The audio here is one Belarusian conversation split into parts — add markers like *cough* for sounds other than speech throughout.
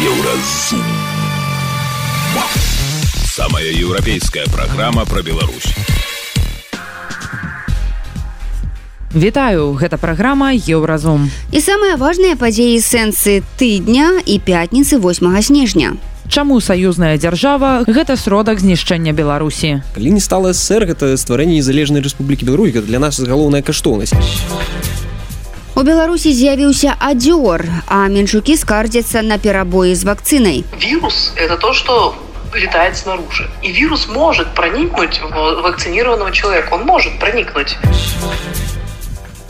Еўразум. Самая еўрапейская праграма пра Беларусь. Вітаю, гэта праграма Еўразум. І самыя важныя падзеі сэнсы тыдня і пятніцы 8 снежня. Чаму саюзная дзяржава гэта сродак знішчэння Беларусі. Калі не стала ССР гэта стварэнне незалежнай рэспублікі Беларусь гэта для нас галоўная каштоўнасць. У Беларусі з'явіўся адзёр, а меншукі скардзяцца на перабоі з вакцынай. Вирус – это то, что летает снаружи. И вирус может проникнуть в вакцинированного человека. Он может проникнуть.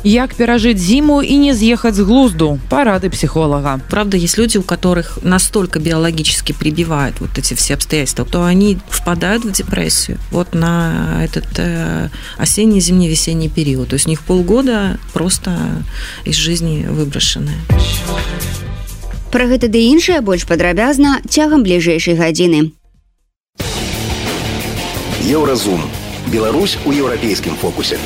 Як перажыць зіму і не з'ехаць з глузду парады психолога. Правда, есть люди, у которых настолько биологически прибивают вот эти все обстоятельства, то они впадают в депрессию вот на этот э, осенний, зимний, весенний период. То есть у них полгода просто из жизни выброшены. Пра гэта ды іншае больш падрабязна цягам бліжэйшай гадзіны. Еўразум. Беларусь у еўрапейскім фокусе.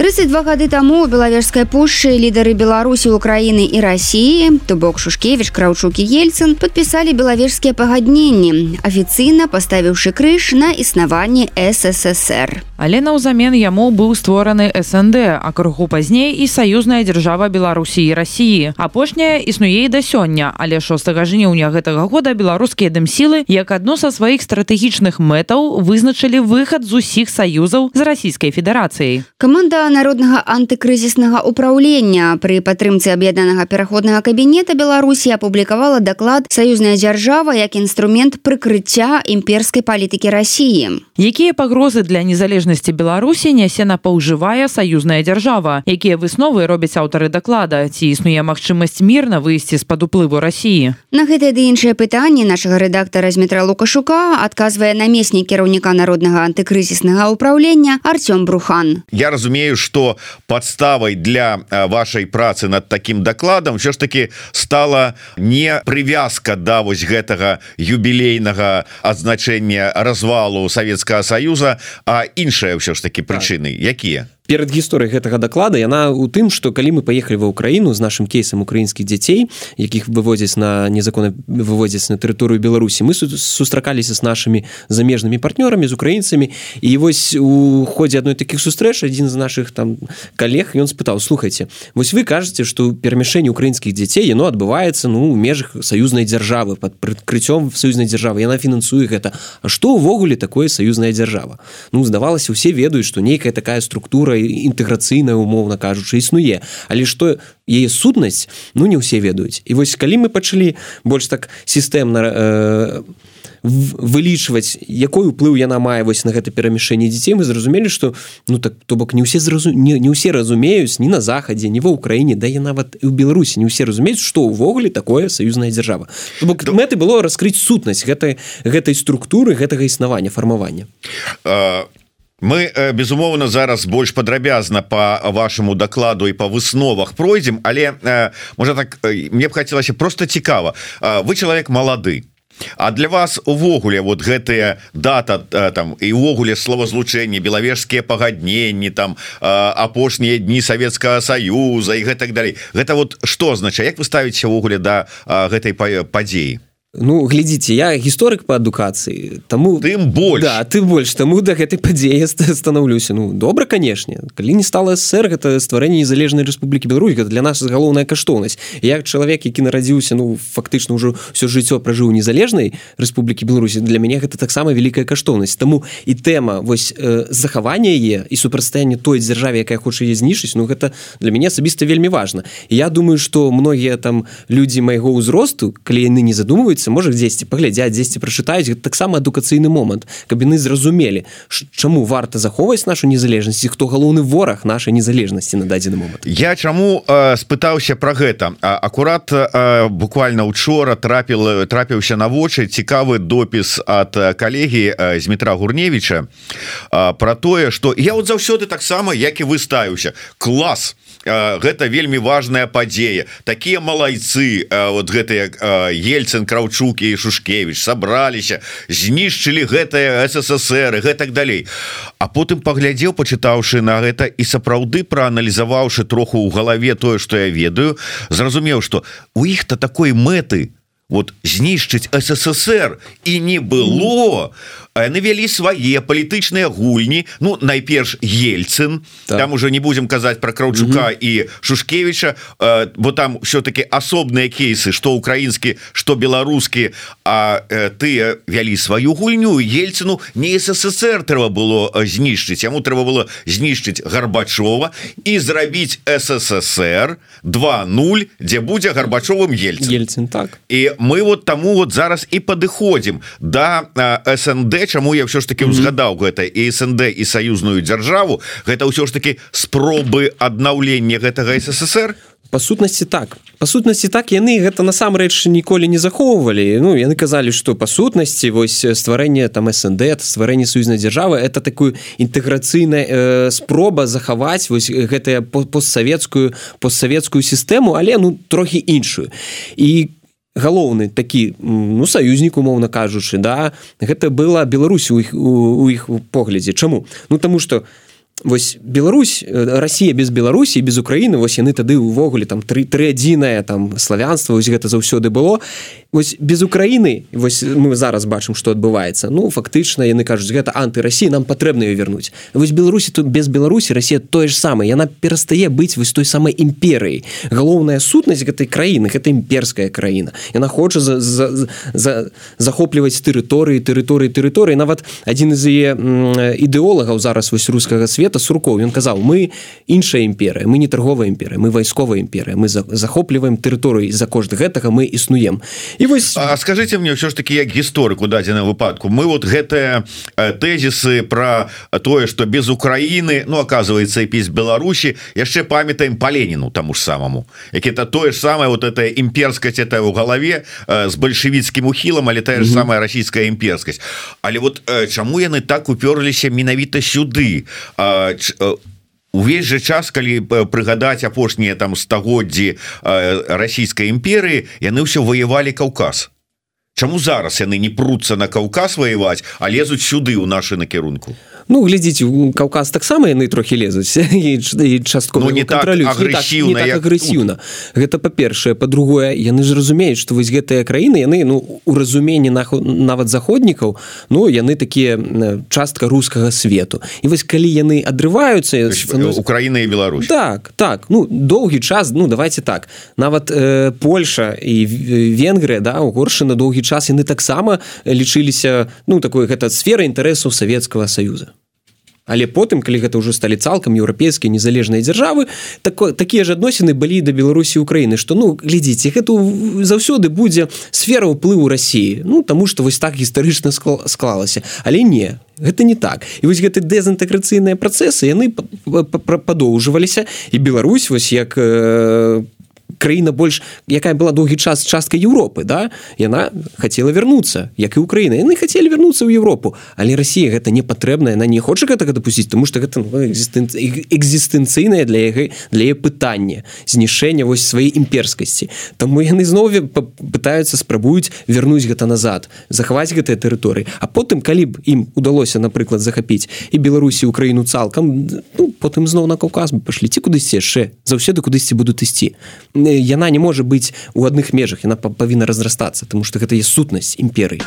32 гады таму у белавежскай пушчы лідары беларусі украіны і рассіі то бок шушкевич краўчук і ельцын подпісалі белавежскія пагадненні афіцыйна паставіўшы крыж на існаванні ссср Але наўзамен яму быў створаны СНД, а крыху пазней і саюзная дзяржава Беларусі і рассіі. Апошняя існуе і да сёння, але 6 жніўня гэтага года беларускія дэмсілы як адно са сваіх стратэгічных мэтаў вызначылі выхад з усіх саюзаў з расійскай федэрацыяй. Каманда народнага антыкрызіснага ўпраўлення пры падтрымцы аб'яднанага пераходнага кабінета Беларусі апублікавала даклад саюзная дзяржава як інструмент прыкрыцця імперскай палітыкі рассіі. Якія пагрозы для незалежнасці Беларусі нясе напаўжывая саюзная дзяржава, якія высновы робяць аўтары даклада, ці існуе магчымасць мірна выйсці з-пад уплыву рассіі. На гэтае ды іншае пытанне нашага рэдактара Зметра Лукашука адказвае намеснік кіраўніка народнага антыкрызіснага ўпраўлення Артём Брухан. Я разумею что подставай для э, вашей працы над таким докладом все ж таки стала не привязка да вось гэтага юбілейнага адзначэння развалу Савецкага союза а іншая ўсё ж таки прычыны. Якія перед гісторыяй гэтага доклада яна у тым что калі мы поехали ва Украіну з нашим кейсам украінскіх дзяцей якіх вывозяць на незаконна вывозяць на тэрыторыю Беларусі мы сустракаліся с нашими замежнымі партнёрамі з украінцамі. І вось у ходзе адной таких сустрэч один з наших там коллег ён спытаў слухайте вось вы кажаце что перамяшэнне украінскіх дзяцей яно адбываецца ну у межах саюзнай дзяржавы под прыкрыццём саюзнай дзяржавы яна фінансуе гэта. А что увогуле такое саюзная дзяржава? Ну здавалася усе ведаюць что нейкая такая структура інтэграцыйная умоўна кажучы існуе. Але што яе сутнасць ну не ўсе ведаюць. І вось калі мы пачалі больш так сістэмна э, вылічваць якой уплыў яна мае вось на гэта перамяшэнне дзяцей мы зразумелі што ну так то бок не ўсе зразу не, не ўсе разумеюць ні на захадзе не ва ўкраіне да я нават у беларусі не ўсе разумеюць што ўвогуле такое саюзная дзяржава. Бок мэты было раскрыць сутнасць гэтай гэтай структуры гэтага існавання фармавання. А мы безумоўна зараз больш падрабязна по вашаму докладу і по высновах пройдзем але можа так мне б хацелася просто цікава вы чалавек малады А для вас увогуле вот гэтыя дата там і увогуле словазлучэнне белавежскія пагадненні там апошнія дні Савецкага Саюза і гэтак далей. Гэта вот что означае Як вы ставіце увогуле да гэтай падзеі Ну глядзіце я гісторык по адукацыі таму тым больш да, ты больш таму да гэтай падзеі станаўлюся Ну добра канешне калі не стала ССР гэта стварэнне незалежнай Рэспублікі Беларусь гэта для нас галоўная каштоўнасць як чалавек які нарадзіўся ну фактычна ўжо все жыццё пражыў незалежнай Рэспублікі Беларусі для мяне гэта таксама вялікая каштоўнасць Таму і тэма вось э, захавання яе і супрацьстаянне той дзяржаве якая хоча яе знішыць Ну гэта для мяне асабіста вельмі важна. Я думаю что многія там людзі майго ўзросту калі яны не задумваюць ведаецца можа дзесьці паглядзяць дзесьці прачытаюць таксама адукацыйны момант каб яны зразумелі чаму варта захоўваць нашу незалежнасць хто галоўны вораг нашай незалежнасці на дадзены момант я чаму э, спытаўся про гэта? Акурат э, буквально учора трапіл трапіўся на вочы цікавы допіс от калегі э, Змітра гурневича э, про тое что я вот заўсёды таксама як і выставіўся класс гэта вельмі важная падзея. Такія малайцы вот гэтыя ельцын краўчукі і шушкевич сабраліся знішчылі гэтае ссср гэтак далей. А потым паглядзеў пачытаўшы на гэта і сапраўды прааналізаваўшы троху ў галаве тое что я ведаю зразумеў что у іх-то такой мэты вот знішчыць ссср і не было. Яны вялі свае палітычныя гульні. Ну найперш ельцын. Так. там уже не будем казаць про краўчука і шушкевича э, бо там все-таки асобныя кейсы что украінскі что беларускі. А э, ты вялі сваю гульню. Ельцыну не ссср трэба было знішчыць. Яму трэба было знішчыць гарбачова і зрабіць ссср 20 дзе будзе гарбачовым ельцин ельцин так. І мы вот таму вот зараз і падыходзім да снд чаму я ўсё ж таки узгадаў гэта і СНД і саюзную дзяржаву гэта ўсё ж таки спробы аднаўлення гэтага ссср по сутнасці так. По сутнасці так яны гэта насамрэч ніколі не захоўвалі. Ну яны казалі что по сутнасці вось стварэнне там СНД стварэнне саюзнай дзяржавы это такую інтэграцыйная э, спроба захаваць вось гэтая постсавецкую постсавецкую сістэму але ну трохі іншую. І как галоўны такі ну саюзнік умоўна кажучы да? Гэта была Беларусь у іх у іх поглядзе. Чаму? Ну тому что вось Беларусь Росія без Беларусі без Украіны вось яны тады увогуле там три три адзінае там славянства вось гэта заўсёды было. Вось без Украіны вось мы зараз бачым что адбываецца ну фактычна яны кажуць гэта антырасі нам патрэбна ее вернуть вось Беларусі тут без Беларусі Росія тое ж самае яна перастае быць вось той самай імперыяй. Галоўная сутнасць гэтай краіны гэта імперская краіна. Яна хоча за, за, за захопліваць тэрыторыі тэрыторыі тэрыторыі. Нават адзін з яе ідэолагаў зараз вось рускага света суркоў ён казаў мы іншая імперыя мы не торговая імперыя мы вайсковая імперыя мы за, захопліваем тэрыторыі за кожны гэтага мы існуем і вось А скажите мне все ж таки як гісторыку дадзеным выпадку мы вот гэтыя тэзісы про тое что без Украины ну оказывается пись Беларусі яшчэ памятаем по Леніну тому ж самому які-то тое ж самое вот это імперскость это у галаве с бальшевіцкім ухілам але тая же самая российская імперскость але вот чаму яны так уперліся менавіта сюды у увесь же час калі прыгадаць апошнія там стагоддзі расійскай імперыі яны ўсё ваявалі каўказ Чаму зараз яны не пруцца на каўказ ваяваць а лезуць сюды ў нашы накірунку? Ну глядзіце у каўказ таксама яны трохі лезуць *laughs* часткова ну, не так агрэсіўна так, агрэсіўна. гэта па-першае. По-другое яны ж разумеюць што вось гэтыя краіны яны ну у разуменні нават заходнікаў Ну яны такія частка рускага свету. І вось калі яны адрываюцца Украіна і Беларусь. Так так. Ну доўгі час ну давайте так. Нават э, Польша і Венгрыя да у горшы на доўгі час яны таксама лічыліся ну такой гэта сфера інтарэсаў Савецкага союза але потым калі гэта ўжо сталі цалкам еўрапейскія незалежныя дзяржавы так такія ж адносіны былі да беларусі Украіны што ну глядзіце гэту заўсёды будзе сфера ўплыву Росіі Ну таму што вось так гістарычна склалася. Але не гэта не так. І вось гэты дэзінтэграцыйныя працэсы яны падоўжваліся і Беларусь вось як по краіна больш якая была доўгі час частка Еўропы да? Яна хотела вернуться як і Украіна. Яны хотели вернуться ў Европу але Россия гэта не патрэбная она не хоча гэтага допусціць тому что гэта ну, экзістэнцыйная для яго для пытання знішэння вось сваей імперскасці. Тому яны знове пытаются спрабуюць вернуць гэта назад захаваць гэтыя тэрыторыі. А потым калі б ім удалося напрыклад захапіць і Беларусі Украіну цалкам ну, потым зноў на каўказ бы пашліце кудысьці яшчэ заўсёды кудысьці будуць ісці яна не можа быць у адных межах яна павінна разрастацца тому что гэта есть сутнасць імперыі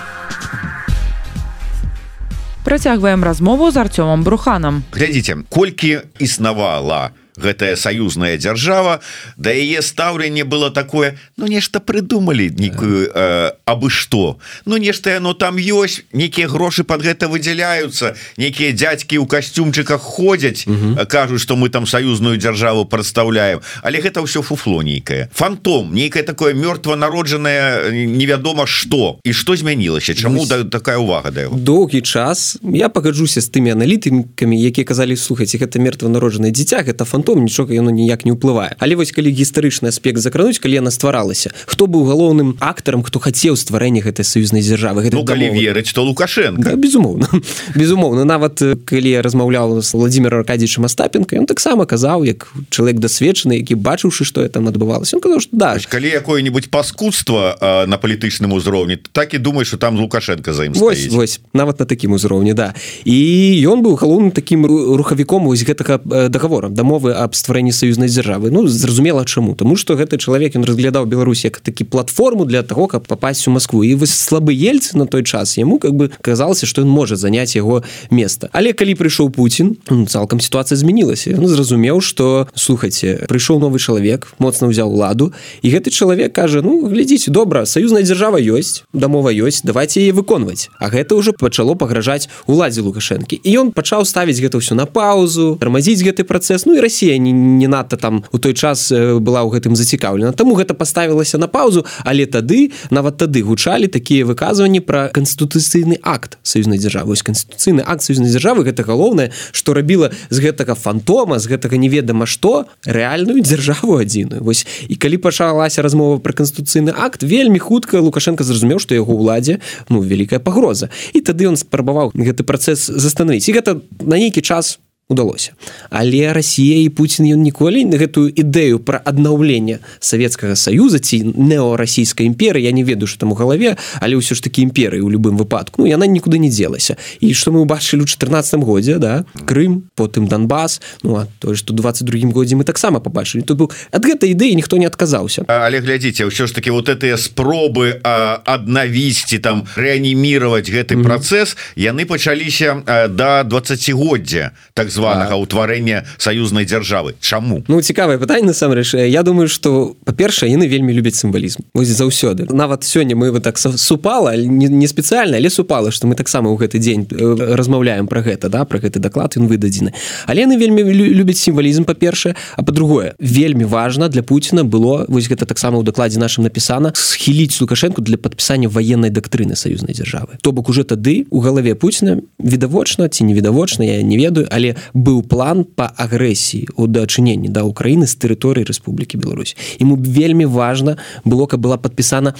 працягваем размову з арцёмам бруханам глядзіце колькі існавала у гэтая саюзная дзяржава да яе стаўленне было такое ну нешта прыдумалі нейкую э, абы што. Ну нешта яно там ёсць нейкія грошы под гэта выдзяляюцца нейкія дзядзькі ў касцюмчыках ходзяць кажуць што мы там саюзную дзяржаву прадстаўляем. Але гэта ўсё фуфло нейкае. Фантом нейкае такое мёртва народжанае невядома што. І што змянілася? Чаму да такая увага да доўгі час я пагаджуся з тымі аналітыкамі якія казалі слухаць гэта мертва народжанае дзіця гэта фан фантом нічога яно ніяк не ўплывае але вось калі гістарычны аспект закрануць калі яна стваралася хто быў галоўным актарам хто хацеў стварэння гэтай саюзнай дзяржавы ну, калі верыць то лукашенко. Да, безумоўна. *laughs* Безумоўна. Нават калі я размаўляў з владимир аркадьевичем остапенко он таксама казаў як чалавек дасведчаны які бачыўшы что это там адбывалася казаў что да. Калі якое-нибудь паскудства на палітычным узроўні так і думаю что там лукашенко за ім вось, вось. Нават на такім узроўні да. І ён быў галоўным таким рухавіком вось гэтага договора дамовы аб стварэнні саюзнай дзяржавы. Ну зразумела чаму. Тому что гэты чалавек ён разглядаў Беларусь як такі платформу для того каб попасть у Москву і вось слабы ельцы на той час яму как бы казалася что ён можа занять яго место але калі прыйшоў Путін ну, цалкам ситуация змянілася. Он зразумеў что слухайте прыйшоў новый чалавек моцна ўзяў ладу і гэты чалавек кажа ну глядзіце добра саюзная дзяржава ёсць дамова ёсць давайте яе выконваць А гэта уже пачало пагражаць уладзе лукашэнкі. І ён пачаў ставіць гэта ўсё на паузу тармазіць гэты працэс Ну і Росія не, не надта там у той час была ў гэтым зацікаўлена. Таму гэта паставілася на паузу але тады нават тады гучалі такія выказванні пра канстытуцыйны акт саюзнай дзяржавы. Канстытуцыйны акт саюзнай дзяржавы гэта галоўнае што рабіла з гэтага фантома з гэтага неведама што рэальную дзяржаву адзіную. Вось і калі пачалася размова пра канстытуцыйны акт вельмі хутка лукашенко зразумеў што яго ўладзе ну вялікая пагроза. І тады ён спрабаваў гэты працэс застановіць і гэта на нейкі час удалося. Але Росія і Путін ён ніколі на гэтую ідэю пра аднаўленне Савецкага союза ці неорасійскай імперы я не ведаю что там у галаве але ўсё ж таки імперыі у любым выпадку ну, яна нікуды не дзелася. І что мы убачылі у 14 годзе да Крым потым Донбас Ну а то что 22 годзе мы таксама побачылі то быў ад гэтай ідэі ніхто не адказаўся. Але глядзіце ўсё ж таки вот этыя спробы аднавісці там реанімировать гэты mm -hmm. працэс яны пачаліся до 20годдзя так званага ўтварэння саюзнай дзяржавы Чаму Ну цікавае пытанне насамрэч. Я думаю что па-першае яны вельмі любяць сімвалізм. Вось заўсёды. Нават сёння мы вы так супала не, не спецыяльна але супала что мы таксама ў гэты дзень э, размаўляем про гэта да про гэты даклад ён выдадзены. Але яны вельмі любяць сімвалізм па-першае. А по-другое вельмі важно для Пуціна было вось гэта таксама ў дакладзе нашим напісана схіліць лукашенко для падпісання военной дактрыны саюзнай дзяржавы. То бок уже тады у галаве Пуціна відавочна ці невідавочна я не ведаю але быў план по агрэсіі у дачыненні да Украіны з тэрыторыі Рэспублікі Беларусь. Ему вельмі важна было каб была подпісана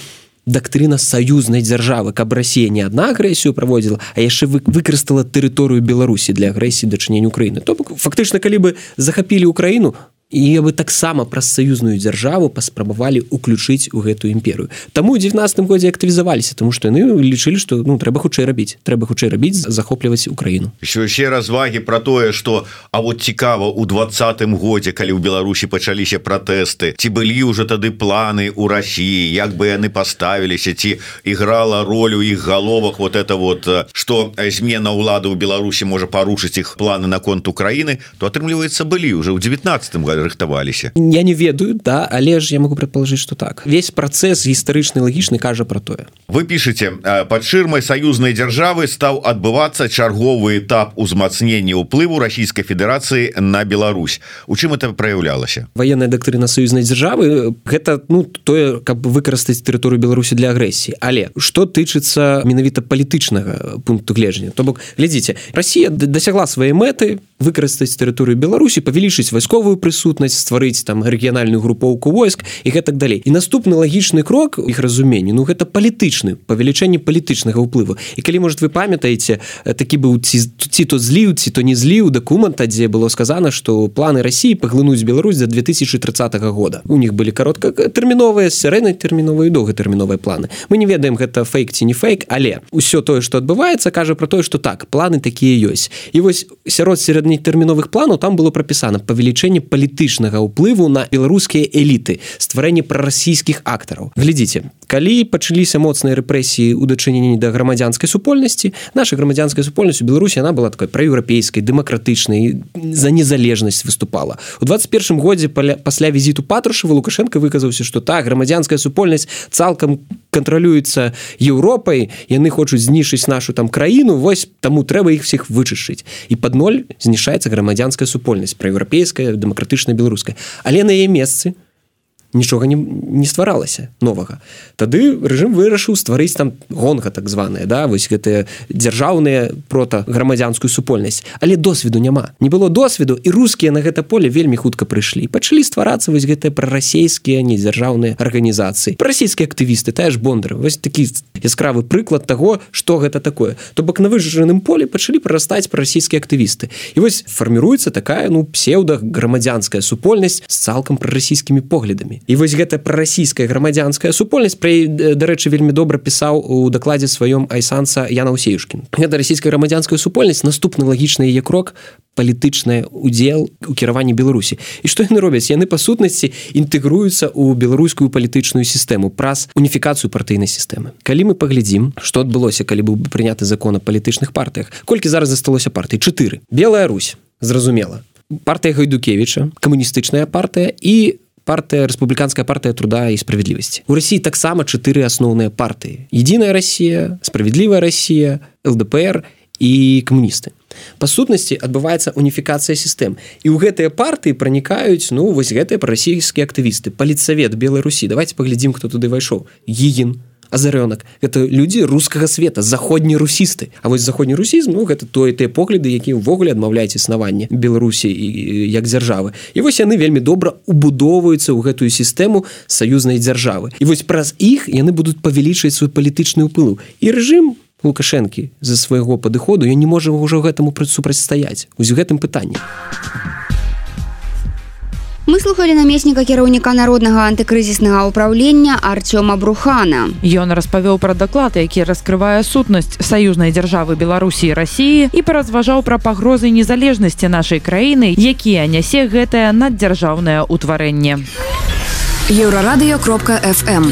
дактрына саюзнай дзяржавы каб Росія не одна агрэсію праводзіла а яшчэ вы выкарыстала тэрыторыю Беларусі для агрэсіі дачынення Украіны. То бок фактычна калі бы захапілі Украіну бы таксама праз саюзную дзяржаву паспрабавалі уключыць у гэтую імперыю. Таму у 19 годзе актывізаваліся тому что яны лічылі што ну трэба хутчэй рабіць. Трэба хутчэй рабіць захопліваць Украіну. Ще развагі про тое что А вот цікава у двадцатым годзе калі ў Беларусі пачаліся пратэсты ці былі уже тады планы у Росіі як бы яны паставіліся ці іграла роль у іх галовах вот это вот что змена ўлады ў Беларусі можа парушыць іх планы наконт Украіны то атрымліваецца былі уже ў 19 году рыхтаваліся я не ведаю да але ж я могу предположить что так. Весь працэс гістарычны лагічны кажа про тое вы пишете под ширмой саюзнай дзяржавы стаў адбывацца чарговы этап узмацнення ўплыву Российской Федерации на Беларусь у чым это проявлялася военная доктрина саюзнай дзяржавы гэта ну тое каб выкарыстаць тэрыторыю Беларусі для агрэсіі але что тычыцца менавіта палітычнага пункту гледжання то бок глядзіце Россия дасягла свае мэты выкарыстаць тэрыторыю Беларусі павялічыць вайсковую прысутнасць стварыць там рэгіянальную групоўку войск і гэтак далей. І наступны лагічны крок іх разуменні Ну гэта палітычны павелічэнне палітычнага ўплыву. І калі может вы памятаеце такі быў ці ці то зліў ці то не зліў дакумента дзе было сказано что планы Росіі паглынуць Беларусь за 2030 года. У них былі кароткатэрміновыя сярэднай тэрміновыя доўгатэрміновыя планы. Мы не ведаем гэта фейк ці не фейк але ўсё тое что адбываецца кажа про тое что так планы такія ёсць. І вось сярод сярэдні сярэднетэрміновых планаў там было прапісана павелічэнне палітычнага ўплыву на беларускія эліты стварэнне прарасійскіх актараў. Глядзіце калі пачаліся моцныя рэпрэсіі ў дачыненні да грамадзянскай супольнасці наша грамадзянская супольнасць у беларусі она была такой праеўрапейскай дэмакратычнай за незалежнасць выступала. У 21 годзе пасля візіту патрушава лукашенко выказаўся что так грамадзянская супольнасць цалкам кантралюецца Еўропай яны хочуць знішыць нашу там краіну вось таму трэба іх всех вычышыць і под ноль знішаецца грамадзянская супольнасць праеўрапейская дэмакратычная беларуская. Але на яе месцы нічога не, не стваралася новага. Тады рэжым вырашыў стварыць там гонка так званая да вось гэтыя дзяржаўныя прота грамадзянскую супольнасць. Але досведу няма. Не было досведу і рускія на гэта поле вельмі хутка прыйшлі. Пачалі стварацца вось гэтыя прарасійскія недзяржаўныя арганізацыі. Расійскія актывісты тая ж бондар вось такі яскравы прыклад того что гэта такое. То бок на выжжаным поле пачалі прарастаць прарасійскія актывісты. І вось фарміруецца такая ну псеўда грамадзянская супольнасць з цалкам прарасійскімі поглядамі і вось гэта прарасійская грамадзянская супольнасць пры дарэчы вельмі добра пісаў у дакладзе сваём айсанса Яна Усеюшкін гэта расійская грамадзянская супольнасць наступны лагічны яе крок палітычны удзел у кіраванні беларусі. І што яны робяць? Яны па сутнасці інтэгруюцца ў беларускую палітычную сістэму праз уніфікацыю партыйнай сістэмы. Калі мы паглядзім што адбылося калі быў бы прыняты закон о палітычных партыях колькі зараз засталося партый? 4 белая Русь зразумела. Партыя гайдукевича камуністычная партыя і партыя рэспубліканская партыя труда і справядлівасці у Росіі таксама чатыры асноўныя партыі единая Россия справядлівая Россия лдпр і камуністы па сутнасці адбываецца уніфікацыя сістэм і ў гэтыя партыі пранікаюць ну вось гэтыя прарасійскія актывісты палітсавет беларусі давайте паглядзім хто туды вайшоў гігін азарёнак это людзі рускага света заходні русісты А вось заходні русізм ну, гэта тое тыя погляды які ўвогуле адмаўляюць існаванне беларусі і як дзяржавы. І вось яны вельмі добра убудоўваюцца ў гэтую сістэму саюзнай дзяржавы. І вось праз іх яны будуць павялічваць свой палітычны ўплыў. І рэжым лукашэнкі за свайго падыходу я не можа ўжо гэтаму супрацьстаяць ось гэтым пытанні. а Мы слухали намесніка кіраўніка народнага антыкрызіснага ўправлення Артёма Брухана. Ён распавёў пра даклад, які раскрывае сутнасць саюзнай дзяржавы Беларусі і рассіі і паразважаў пра пагрозы незалежнасці нашай краіны, якія нясе гэтае наддзяржаўнае ўтварэнне. Еўрарадыё кропка FM.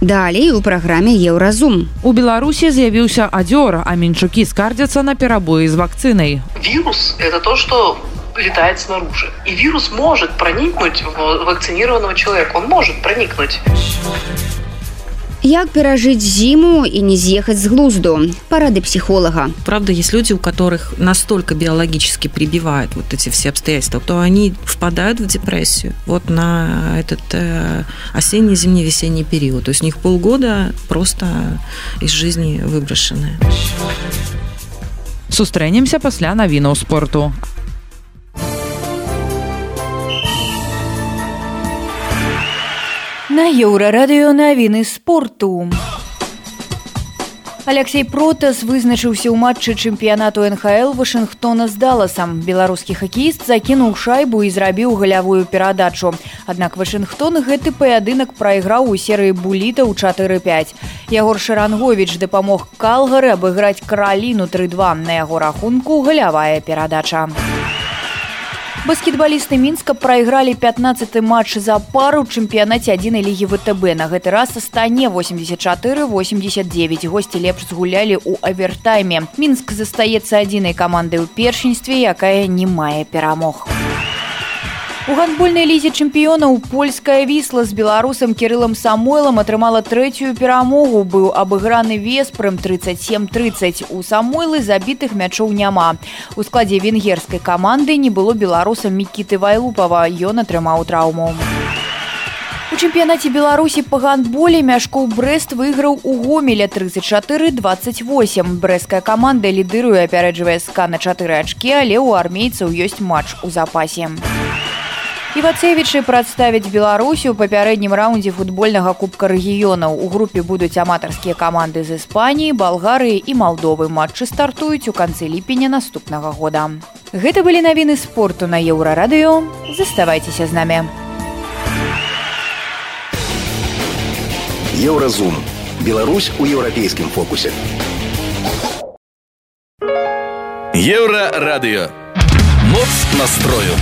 Далей у праграме еўразум. У Беларусі з'явіўся адзёр, а менчукі скардзяцца на перабоі з вакцынай. Вирус – это то, что летает снаружи. И вирус может проникнуть в вакцинированного человека. Он может проникнуть. Як перажыць зіму і не з'ехаць з глузду? Парады психолога правда есть люди у которых настолько биологически прибивают вот эти все обстоятельства то они впадают в депрессию вот на этот э, осенний зимний весенний период. То есть у них полгода просто из жизни выброшены сустрэнемся пасля навінаў спорту На еўрарадыё навіны спорту. Алексей Протас вызначыўся ў матчы чэмпіянату НХл Вашынгтона з даласам. Беларускі хакеіст закінуў шайбу і зрабіў галявую перадачу. Аднак Вашынгтон гэты паядынак прайграў у серыі буліта ў 4-5. Ягор Шаранговіч дапамог калгары абыграць караліну 3-2 на яго рахунку галявая перадача. Баскетбалісты мінска прайгралі 15 матч за пару чэмпіянаце адзінай лігі ВТБ. На гэты раз стане 84-89 госці лепш згулялі ў авертайме. Мінск застаецца адзінай камандай ў першынстве, якая не мае перамог. У гандбольнай лізе чэмпіёнаў польская вісла з беларусам кірылам самойлам атрымала трэцюю перамогу. Быў абыграны веспрым 37-30 у самойлы забітых мячоў няма. У складзе венгерскай каманды не было беларусам мікіты вайлупава. Ён атрымаў траўму. У чэмпіянаце беларусі па гандболе мяшкоў брест выйграў у гомеля 34 28 брэская каманда лідыруе апярэджвае ска на чатыры ачкі але ў армейцаў ёсць матч у запасе. у Івацевічы прадставіць Беларусі ў папярэднім раўндзе футбольнага кубка рэгіёнаў. У групе будуць аматарскія каманды з Іспаніі, Балгарыі і Малдовы матчы стартуюць у канцы ліпеня наступнага года. Гэта былі навіны спорту на еўрарадыё. Заставайцеся з намі. Еўразум. Беларусь у еўрапейскім фокусе. Еўрарадыё. Моц настрою.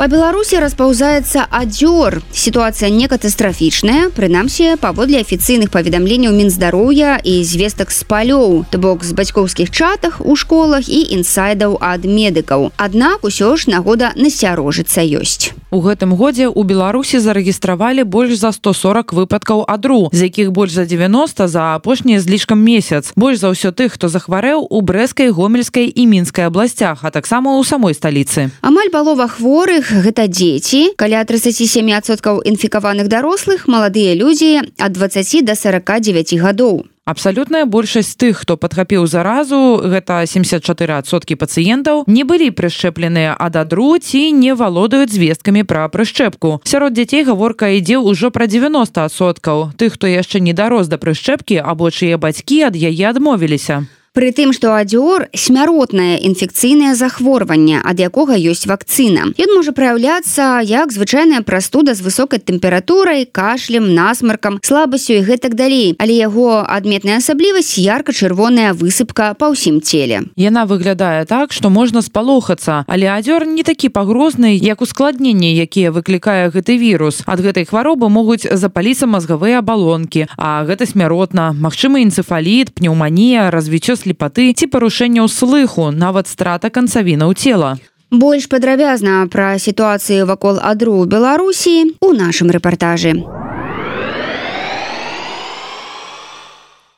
Па Беларусі распаўзаецца адзёр. Сітуацыя не катастрафічная, прынамсі, паводле афіцыйных паведамленняў мінздароўя і звестак з палёў, то бок з бацькоўскіх чатах у школах і інсайдаў ад медыкаў. Аднак усё ж нагода насцярожыцца ёсць. У гэтым годзе у Беларусі зарэгістравалі больш за 140 выпадкаў адру, з якіх больш за 90 за апошнія злішкам месяц. Больш за ўсё тых, хто захварэў у брэскай, гомельскай і мінскай абласцях, а таксама ў самой сталіцы. Амаль палова хворых гэта дзеці, каля 37соткаў інфікаваных дарослых, маладыя людзі ад 20 до 49 гадоў абсалютная большасць тых хто падхапіў заразу гэта 74соткі пацыентаў не былі прышчэпленыя ад адру ці не валодаюць звесткамі пра прышчэпку. Сярод дзяцей гаворка ідзе ўжо пра 90соткаў тых хто яшчэ не дарос да прышчэпкі або чые бацькі ад яе адмовіліся Пры тым, што адзёр смяротнае інфекцыйнае захворванне, ад якога ёсць вакцына. Ён можа праяўляцца як звычайная прастуда з высокай тэмпературай, кашлем, насмаркам, слабасцю і гэтак далей. Але яго адметная асаблівасць ярка-чырвоная высыпка па ўсім целе. Яна выглядае так, што можна спалохацца, але адзёр не такі пагрозны, як ускладненні, якія выклікае гэты вірус. Ад гэтай хваробы могуць запаліцца мазгавыя абалонкі, а гэта смяротна, магчымы энцефаліт, пнеўманія, развіццё слепаты ці парушэнняў слыху нават страта канцавінаў цела. Больш падрабязна пра сітуацыю вакол адру беларусі у нашым рэпартажы.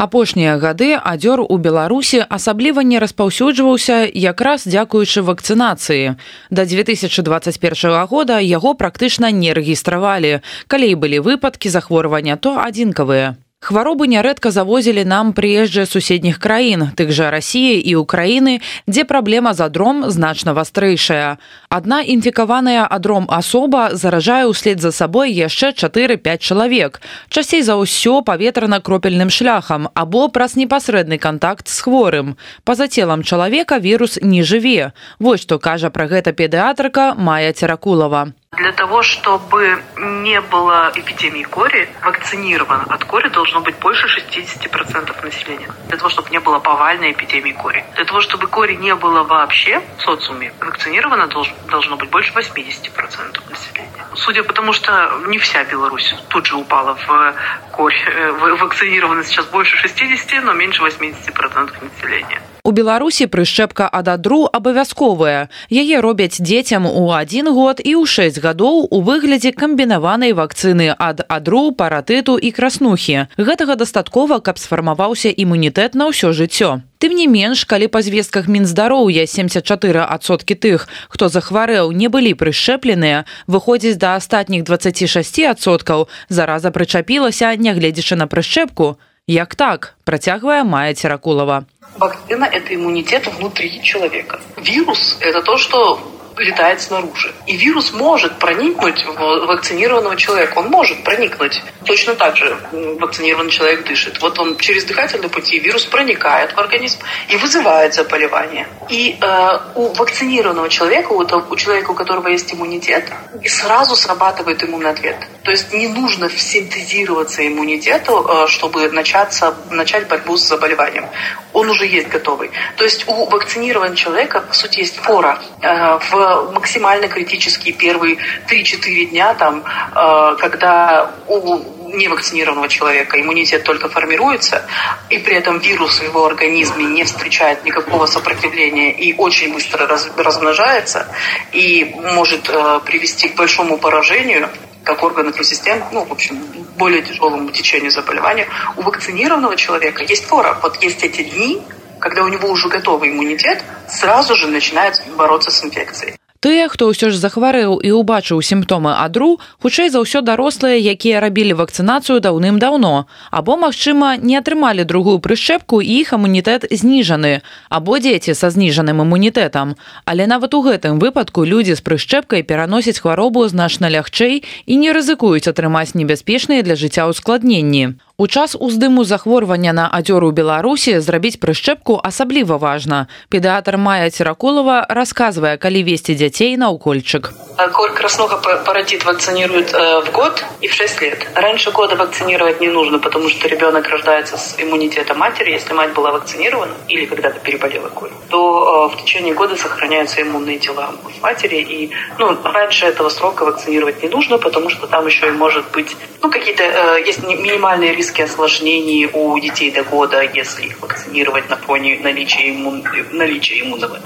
Апошнія гады адзёр у беларусі асабліва не распаўсюджваўся якраз дзякуючы вакцынацыі. Да 2021 года яго практычна не рэгістравалі. Калі былі выпадкі захворвання то адзінкавыя Хваробы нярэдка завозілі нам прыезджыя суседніх краін, тых жа рассіі і ўкраіны, дзе праблема з адром значна вастрэйшая. Адна інфікаваная адром асоба заражае ўслед за сабой яшчэ 4-5 чалавек. Часцей за ўсё паветрана-кропельным шляхам або праз непасрэдны кантакт з хворым. Па-за целам чалавека вірус не жыве. Вось што кажа пра гэта педыатрыка Мая Церакулова. Для того, чтобы не было эпидемии кори, вакцинировано от кори должно быть больше 60% населения. Для того, чтобы не было повальной эпидемии кори. Для того, чтобы кори не было вообще в социуме, вакцинировано должно быть больше 80% населения. Судя по тому, что не вся Беларусь тут же упала в корь, э, вакцинировано сейчас больше 60, но меньше 80% населения. У Беларусі прышчэпка ад адру абавязковая. Яе робяць дзецям у адзін год і ў 6 гадоў у выглядзе камбінаванай вакцыны ад адру, паратыту і краснухі. Гэтага дастаткова, каб сфармаваўся імунітэт на ўсё жыццё. Тым не менш, калі па звестках мінздароўя 74соткі тых, хто захварэў, не былі прышчэпленыя, выходзіць да астатніх 26соткаў, зараза прычапілася, нягледзячы на прышчэпку. Як так, працягвае Мая Церакулова. Вакцина – это иммунитет внутри человека. Вирус – это то, что летает снаружи. И вирус может проникнуть в вакцинированного человека. Он может проникнуть. Точно так же вакцинированный человек дышит. Вот он через дыхательные пути вирус проникает в организм и вызывает заболевание. И э, у вакцинированного человека, у, у человека, у которого есть иммунитет, сразу срабатывает иммунный ответ. То есть не нужно синтезироваться иммунитету, э, чтобы начаться, начать борьбу с заболеванием. Он уже есть готовый. То есть у вакцинированного человека, по сути, есть фора э, в максимально критические первые 3-4 дня, там, э, когда у невакцинированного человека иммунитет только формируется, и при этом вирус в его организме не встречает никакого сопротивления и очень быстро раз, размножается и может э, привести к большому поражению как органов систем, ну, в общем, более тяжелому течению заболевания, у вакцинированного человека есть фора. Вот есть эти дни, когда у него уже готовый иммунитет, сразу же начинает бороться с инфекцией. Тыя, хто ўсё ж захварэў і ўбачыў сімптомы адру, хутчэй за ўсё дарослыя, якія рабілі вакцынацыю даўным-даўно, або, магчыма, не атрымалі другую прышчэпку і іх імунітэт зніжаны, або дзеці са зніжаным імунітэтам. Але нават у гэтым выпадку людзі з прышчэпкай пераносяць хваробу значна лягчэй і не рызыкуюць атрымаць небяспечныя для жыцця ўскладненні. У час уздыму захворвання на адзёру беларусі зрабіць прышчэпку асабліва важна педыатр мая церакулова рассказывая калі весці дзяцей на укольчык коль краснога паратит вакцинируют э, в год и в 6 лет раньше года вакцинировать не нужно потому что ребенок рождается с иммунитетом матери если мать была вакцинирована или когда-то переболела коль то э, в течение года сохраняются иммунные тела матери и ну раньше этого срока вакцинировать не нужно потому что там еще и может быть ну какие-то э, есть минимальные риски риски осложнений у детей до года, если их вакцинировать на фоне наличия, иммун... наличия иммунного.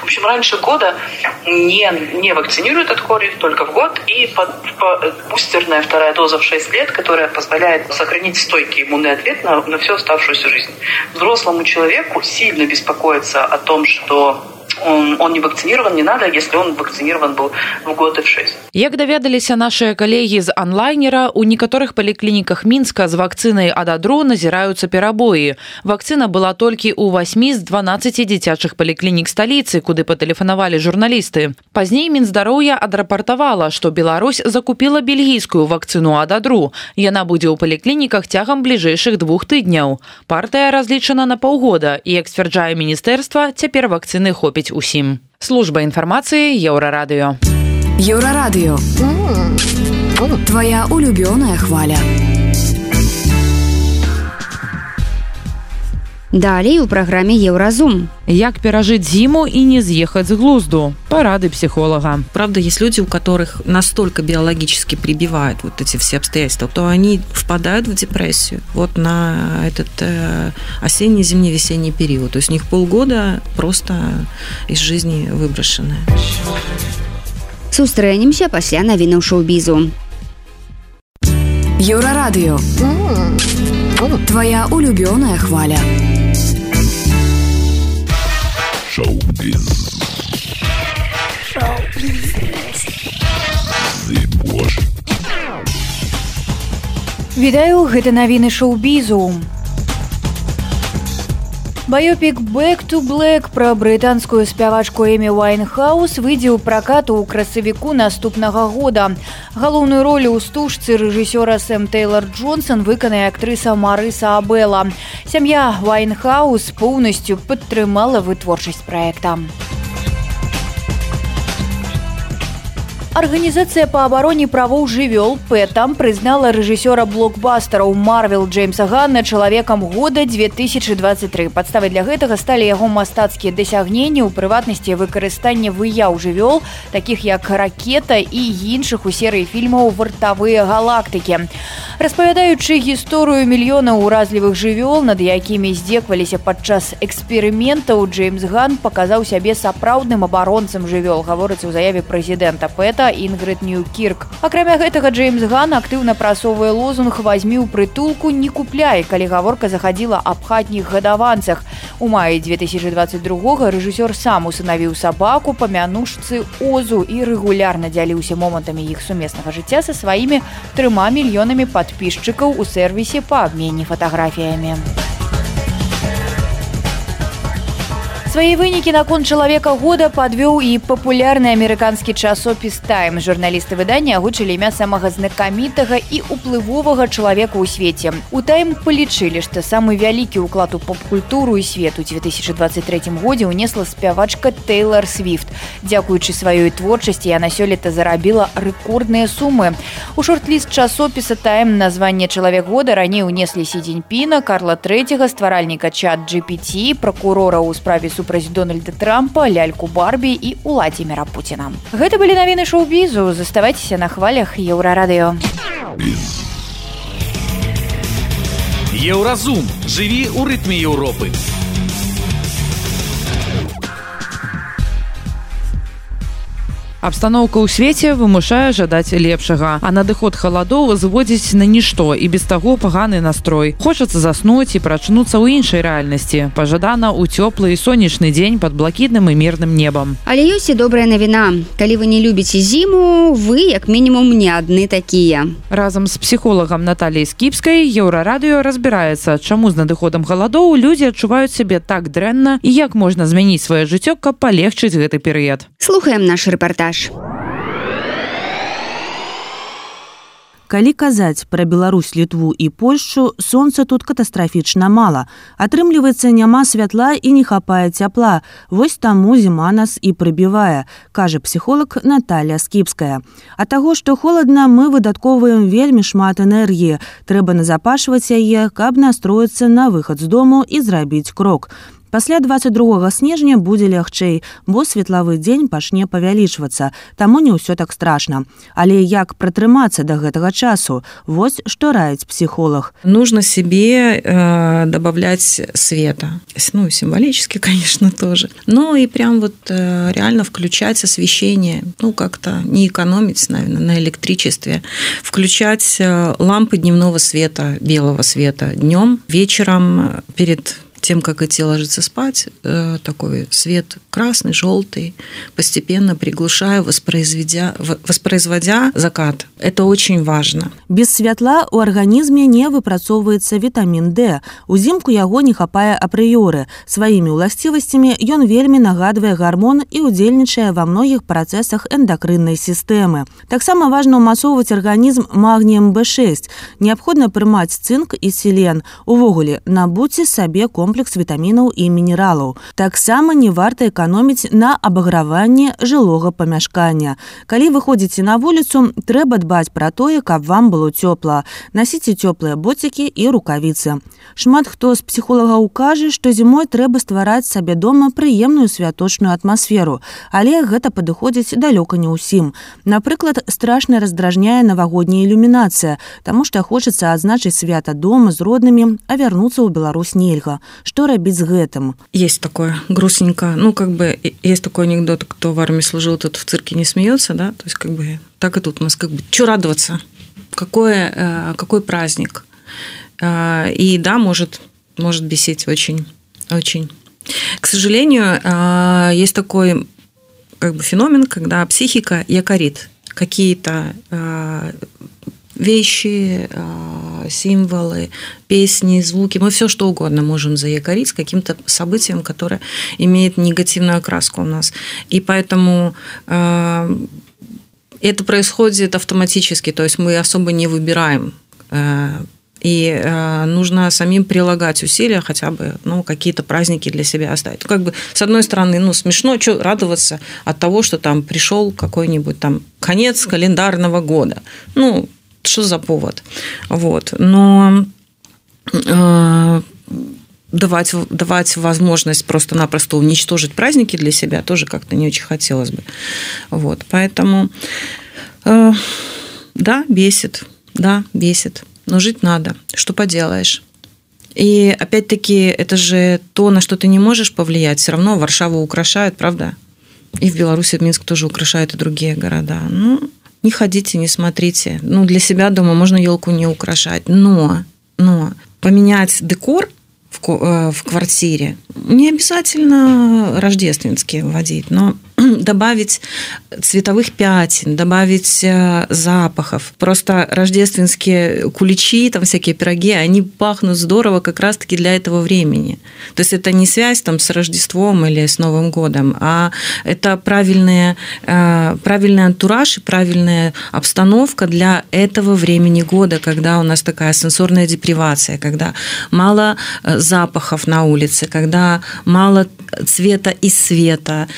В общем, раньше года не, не вакцинируют от кори, только в год, и под, по, бустерная вторая доза в 6 лет, которая позволяет сохранить стойкий иммунный ответ на, на всю оставшуюся жизнь. Взрослому человеку сильно беспокоиться о том, что он, он не вакцинирован, не надо, если он вакцинирован был в год и в 6. Як даведаліся нашыя калегі з онлайнера, у некаторых паліклініках мінска з вакцынай ададру назіраюцца перабоі. Вакцына была толькі ў 8 з 12 дзіцячых паліклінік сталіцы, куды патэлефанавалі журналісты. Пазней мінздароўя адрапартавала, што Беларусь закупіла бельгійскую вакцыну ададру. Яна будзе ў паліклініках цягам бліжэйшых двух тыдняў. Партыя разлічана на паўгода і, як сцвярджае міністэрства, цяпер вакцыны хопіць усім. Служба інфармацыі еўрарадыё. Еўрарадыё. Твая улюбёная хваля. Далей у праграме еўразум. Як перажыць зіму і не з'ехаць з глузду? Парады психолога. Правда, есть люди, у которых настолько биологически прибивают вот эти все обстоятельства, то они впадают в депрессию вот на этот э, осенний, зимний, весенний период. То есть у них полгода просто из жизни выброшены. Сустрэнемся пасля навінаў шоу-бізу. Еўрарадыё. Твая улюбёная хваля. Шоу-биз. Вітаю гэта навіны шоу-бізу. Баёпік Back to Black пра брытанскую спявачку Эмі Вайнхаус выйдзе ў пракату ў красавіку наступнага года. Галоўную ролю ў стужцы рэжысёра Сэм Тейлор Джонсон выканае актрыса Марыса Абела. Сям'я Вайнхаус поўнасцю падтрымала вытворчасць праекта. Арганізацыя па абароне правоў жывёл пэтам прызнала рэжысёра блокбастараў Марвел Джеймса Ганна чалавекам года 2023. Падставай для гэтага сталі яго мастацкія дасягненні ў прыватнасці выкарыстання выяў жывёл, такіх як ракета і іншых у серыі фільмаў вартавыя галактыкі. Распавядаючы гісторыю мільёнаў уразлівых жывёл, над якімі здзекваліся падчас эксперыментаў, Джеймс Ган паказаў сябе сапраўдным абаронцам жывёл, гаворыцца ў заяве прэзідэнта пэта Інгрид Ньюкірк. Акрамя гэтага Джеймс Ган актыўна прасоўвае лозунг вазьмі ў прытулку не купляй, калі гаворка захадзіла аб хатніх гадаванцах. У маі 2022 рэжысёр сам усынавіў сабаку па мянушцы озу і рэгулярна дзяліўся момантамі іх сумеснага жыцця са сваімі трыма мільёнамі падпісчыкаў у сервісе па абмене фатаграфіямі. Свае вынікі наконт чалавека года падвёў і папулярны амерыканскі часопіс тайм. Журналісты выдання агучылі імя самага знакамітага і уплывовага чалавека ў свеце. У тайм палічылі, што самы вялікі ўклад у поп-культуру і свет у 2023 годзе ўнесла спявачка Тейлор Свифт. Дзякуючы сваёй творчасці яна сёлета зарабіла рэкордныя сумы. У шорт-ліст часопіса тайм названне чалавек года раней унеслі сідзеньпіна, Карла трэцяга стваральніка чат GPT, пракурора ў справе супраць дональда трампа ляльку барбі і уладзіміра пуціна. Гэта былі навіны шоу-бізу. Заставайцеся на хвалях еўрарадыё. Еўразум. Жыві ў рытме Еўропы. Абстаноўка ў свеце вымушае жадаць лепшага, а надыход халадоў зводзіць на нішто і без таго паганы настрой. Хочацца заснуць і прачнуцца ў іншай рэальнасці. Пажадана ў цёплы і сонечны дзень пад блакітным і мірным небам. Але ёсць і добрая навіна. Калі вы не любіце зіму, вы як мінімум не адны такія. Разам з псіхолагам Наталій скіпскай еўрарадыё разбіраецца, чаму з надыходам галадоў людзі адчуваюць сябе так дрэнна і як можна змяніць сваё жыццё, каб палегчыць гэты перыяд. Слухаем наш рэпартаж. Калі казаць пра Беларусь літву і Польшчу сонца тут катастрафічна мала. Атрымліваецца няма святла і не хапае цяпла. Вось таму зіма нас і прыбівае кажа псіхолог Наталья скіпская. А таго што холадна мы выдаткоўваем вельмі шмат энергіі. Трэба назапашваць яе каб настроіцца на выхад з дому і зрабіць крок Пасля 22 снежня будзе лягчэй, бо светлавы дзень пачне павялічвацца, таму не ўсё так страшна. Але як пратрымацца да гэтага часу? Вось што раіць психолог. Нужно себе э, добавлять света. Ну, символически, конечно, тоже. Но и прям вот э, реально включать освещение. Ну, как-то не экономить, наверное, на электричестве. Включать э, лампы дневного света, белого света днем, вечером перед тем, как идти ложиться спать, э, такой свет красный, желтый, постепенно приглушая, воспроизведя, воспроизводя закат. Это очень важно. Без святла у арганізме не выпрацоўваецца вітамін D. Узімку яго не хапае апрыёры. Сваімі ўласцівасцямі ён вельмі нагадвае гармон і удзельнічае ва многіх працэсах эндакрыннай сістэмы. Таксама важна ўмацоўваць арганізм магніем B6. Неабходна прымаць цынк і селен. Увогуле, набудзьце сабе комплекс комплекс вітамінаў і мінералаў. Таксама не варта эканоміць на абаграванне жылога памяшкання. Калі вы ходзіце на вуліцу, трэба дбаць пра тое, каб вам было цёпла. Насіце цёплыя боцікі і рукавіцы. Шмат хто з псіхолагаў кажа, што зімой трэба ствараць сабе дома прыемную святочную атмасферу, але гэта падыходзіць далёка не ўсім. Напрыклад, страшна раздражняе навагодняя ілюмінацыя, таму што хочацца адзначыць свята дома з роднымі, а вярнуцца ў Беларусь нельга что рабіць з гэтым? Есть такое грустненько. Ну как бы есть такой анекдот кто в армии служил тот в цирке не смеется да? То есть как бы так и тут у нас как бы что радоваться? Какое э, какой праздник? Э, и да может может бесить очень очень. К сожалению э, есть такой как бы феномен когда психика якорит. Какие-то вещи, а, символы, песни, звуки. Мы все что угодно можем заякорить с каким-то событием, которое имеет негативную окраску у нас. И поэтому а, это происходит автоматически, то есть мы особо не выбираем а, и нужно самим прилагать усилия, хотя бы ну, какие-то праздники для себя оставить. Ну, как бы, с одной стороны, ну, смешно что радоваться от того, что там пришел какой-нибудь там конец календарного года. Ну, что за повод. Вот. Но э, давать, давать возможность просто-напросто уничтожить праздники для себя тоже как-то не очень хотелось бы. Вот. Поэтому э, да, бесит. Да, бесит. Но жить надо. Что поделаешь? И опять-таки, это же то, на что ты не можешь повлиять. Все равно Варшаву украшают, правда? И в Беларуси Минск тоже украшают и другие города. Ну, не ходите, не смотрите. Ну, для себя дома можно елку не украшать. Но, но поменять декор в, э, квартире не обязательно рождественские вводить, но *clears throat* добавить цветовых пятен, добавить э, запахов. Просто рождественские куличи, там всякие пироги, они пахнут здорово как раз-таки для этого времени. То есть это не связь там с Рождеством или с Новым годом, а это правильная, э, правильный антураж и правильная обстановка для этого времени года, когда у нас такая сенсорная депривация, когда мало э, запахов на улице, когда мало цвета и света,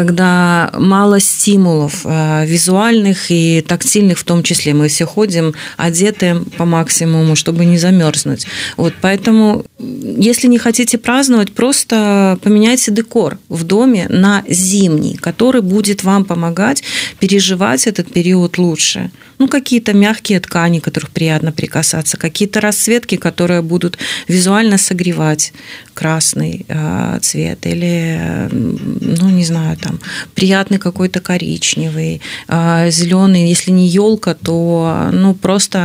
когда мало стимулов э, визуальных и тактильных в том числе. Мы все ходим одеты по максимуму, чтобы не замерзнуть. Вот, поэтому, если не хотите праздновать, просто поменяйте декор в доме на зимний, который будет вам помогать переживать этот период лучше Ну, какие-то мягкие ткани, которых приятно прикасаться, какие-то расцветки, которые будут визуально согревать красный э, цвет или, ну, не знаю, там, приятный какой-то коричневый, э, зеленый, если не елка, то, ну, просто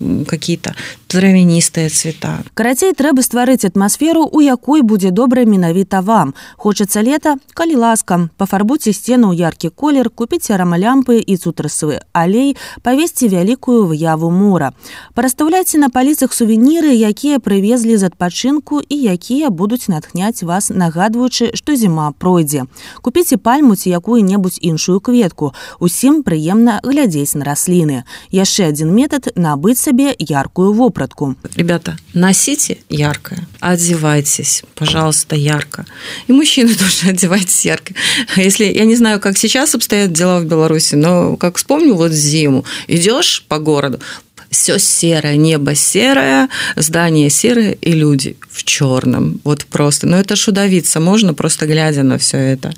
э, какие-то травяністыя цвета. Карацей трэба стварыць атмасферу, у якой будзе добра менавіта вам. Хочацца лета, калі ласка, пафарбуйце сцену ў яркі колер, купіце рамалямпы і цутрасавы алей, павесці вялікую выяву мора. Парастаўляйце на паліцах сувеніры, якія прывезлі з адпачынку і якія будуць натхняць вас, нагадваючы, што зіма пройдзе. Купіце пальму ці якую-небудзь іншую кветку. Усім прыемна глядзець на расліны. Яшчэ адзін метад набыць сабе яркую вопратку. Ребята, носите яркое, одевайтесь, пожалуйста, ярко. И мужчины *laughs* тоже одевайтесь ярко. Если, я не знаю, как сейчас обстоят дела в Беларуси, но как вспомню вот зиму, идешь по городу, все серое, небо серое, здание серое и люди в черном. Вот просто. Но это шудовиться можно, просто глядя на все это.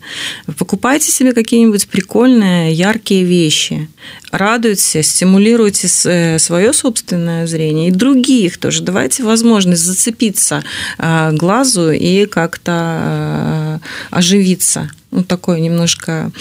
Покупайте себе какие-нибудь прикольные, яркие вещи. Радуйте, стимулируйте э, свое собственное зрение и других тоже. Давайте возможность зацепиться э, глазу и как-то э, оживиться ну, такой немножко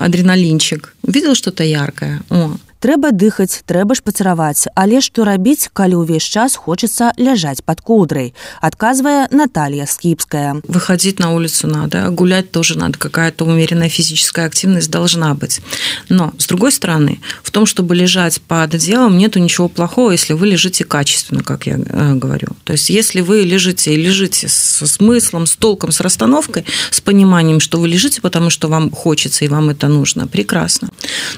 адреналинчик. Увидел что-то яркое? О, трэба дыхаць трэба ж пацараваць але што рабіць калі ўвесь час хочется ляжаць под коўдрай отказывая Наталья скипская выходить на улицу надо гулять тоже надо какая-то умеренная физическая активность должна быть но с другой стороны в том чтобы лежать под одеялом нету ничего плохого если вы лежите качественно как я э, говорю то есть если вы лежите и лежите с смыслом с толком с расстановкой с пониманием что вы лежите потому что вам хочется и вам это нужно прекрасно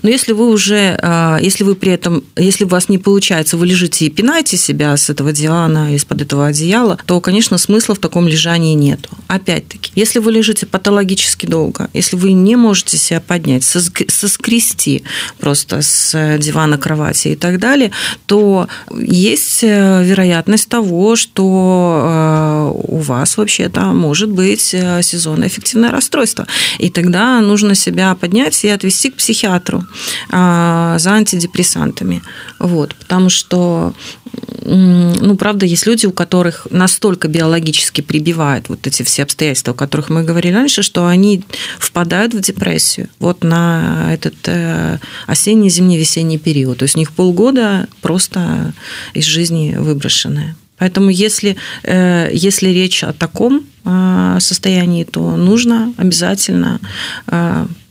но если вы уже э, а, если вы при этом, если у вас не получается, вы лежите и пинаете себя с этого дивана, из-под этого одеяла, то, конечно, смысла в таком лежании нет. Опять-таки, если вы лежите патологически долго, если вы не можете себя поднять, соскрести просто с дивана кровати и так далее, то есть э, вероятность того, что э, у вас вообще-то может быть э, сезонное эффективное расстройство. И тогда нужно себя поднять и отвести к психиатру а, за антидепрессантами. Вот, потому что, ну, правда, есть люди, у которых настолько биологически прибивают вот эти все обстоятельства, о которых мы говорили раньше, что они впадают в депрессию вот на этот э, осенний, зимний, весенний период. То есть у них полгода просто из жизни выброшенные. Поэтому если, э, если речь о таком состоянии, то нужно обязательно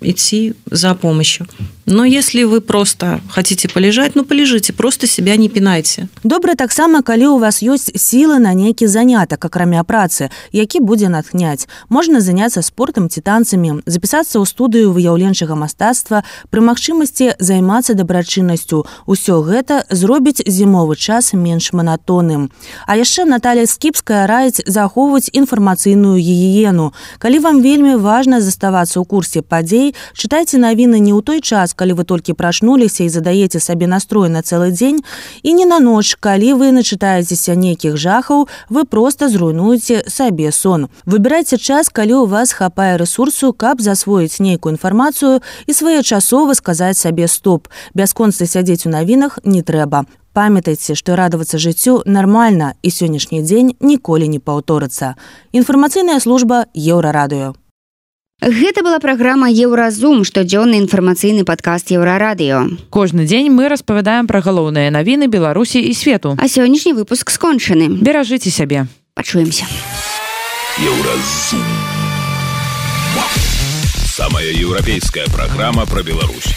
идти за помощью. Но если вы просто хотите полежать, ну полежите, просто себя не пинайте. Добра таксама, калі у вас ёсць сілы на нейкі занятак, акрамя працы, які будзе натхняць. Можна заняцца спортам ці танцамі, запісацца ў студыю выяўленчага мастацтва, пры магчымасці займацца дабрачыннасцю. Усё гэта зробіць зімовы час менш манатонным. А яшчэ Наталья скіпская раіць захоўваць інфармацыйную гігіену. Калі вам вельмі важна заставацца ў курсе падзей, чытайце навіны не ў той час, калі вы толькі прачнуліся і задаеце сабе настрой на цэлы дзень. І не на ноч калі вы начытаецеся нейкіх жахаў вы просто зруйнуеце сабе сон. Выбірайце час калі у вас хапае ресурсу каб засвоіць нейкую інфармацыю і своечасова сказаць сабе стоп бясконца сядзець у навінах не трэба памятайце што радавацца жыццю нармальна і сённяшні дзень ніколі не паўторыцца інфармацыйная служба еўрарадыё Гэта была праграма Еўразум, штодзённы інфармацыйны падкаст еўрарадыё. Кожны дзень мы распавядаем пра галоўныя навіны Беларусі і свету. А сённяшні выпуск скончаны. Беражыце сябе. Пачуемся. Еўразум. Самая еўрапейская праграма пра Беларусь.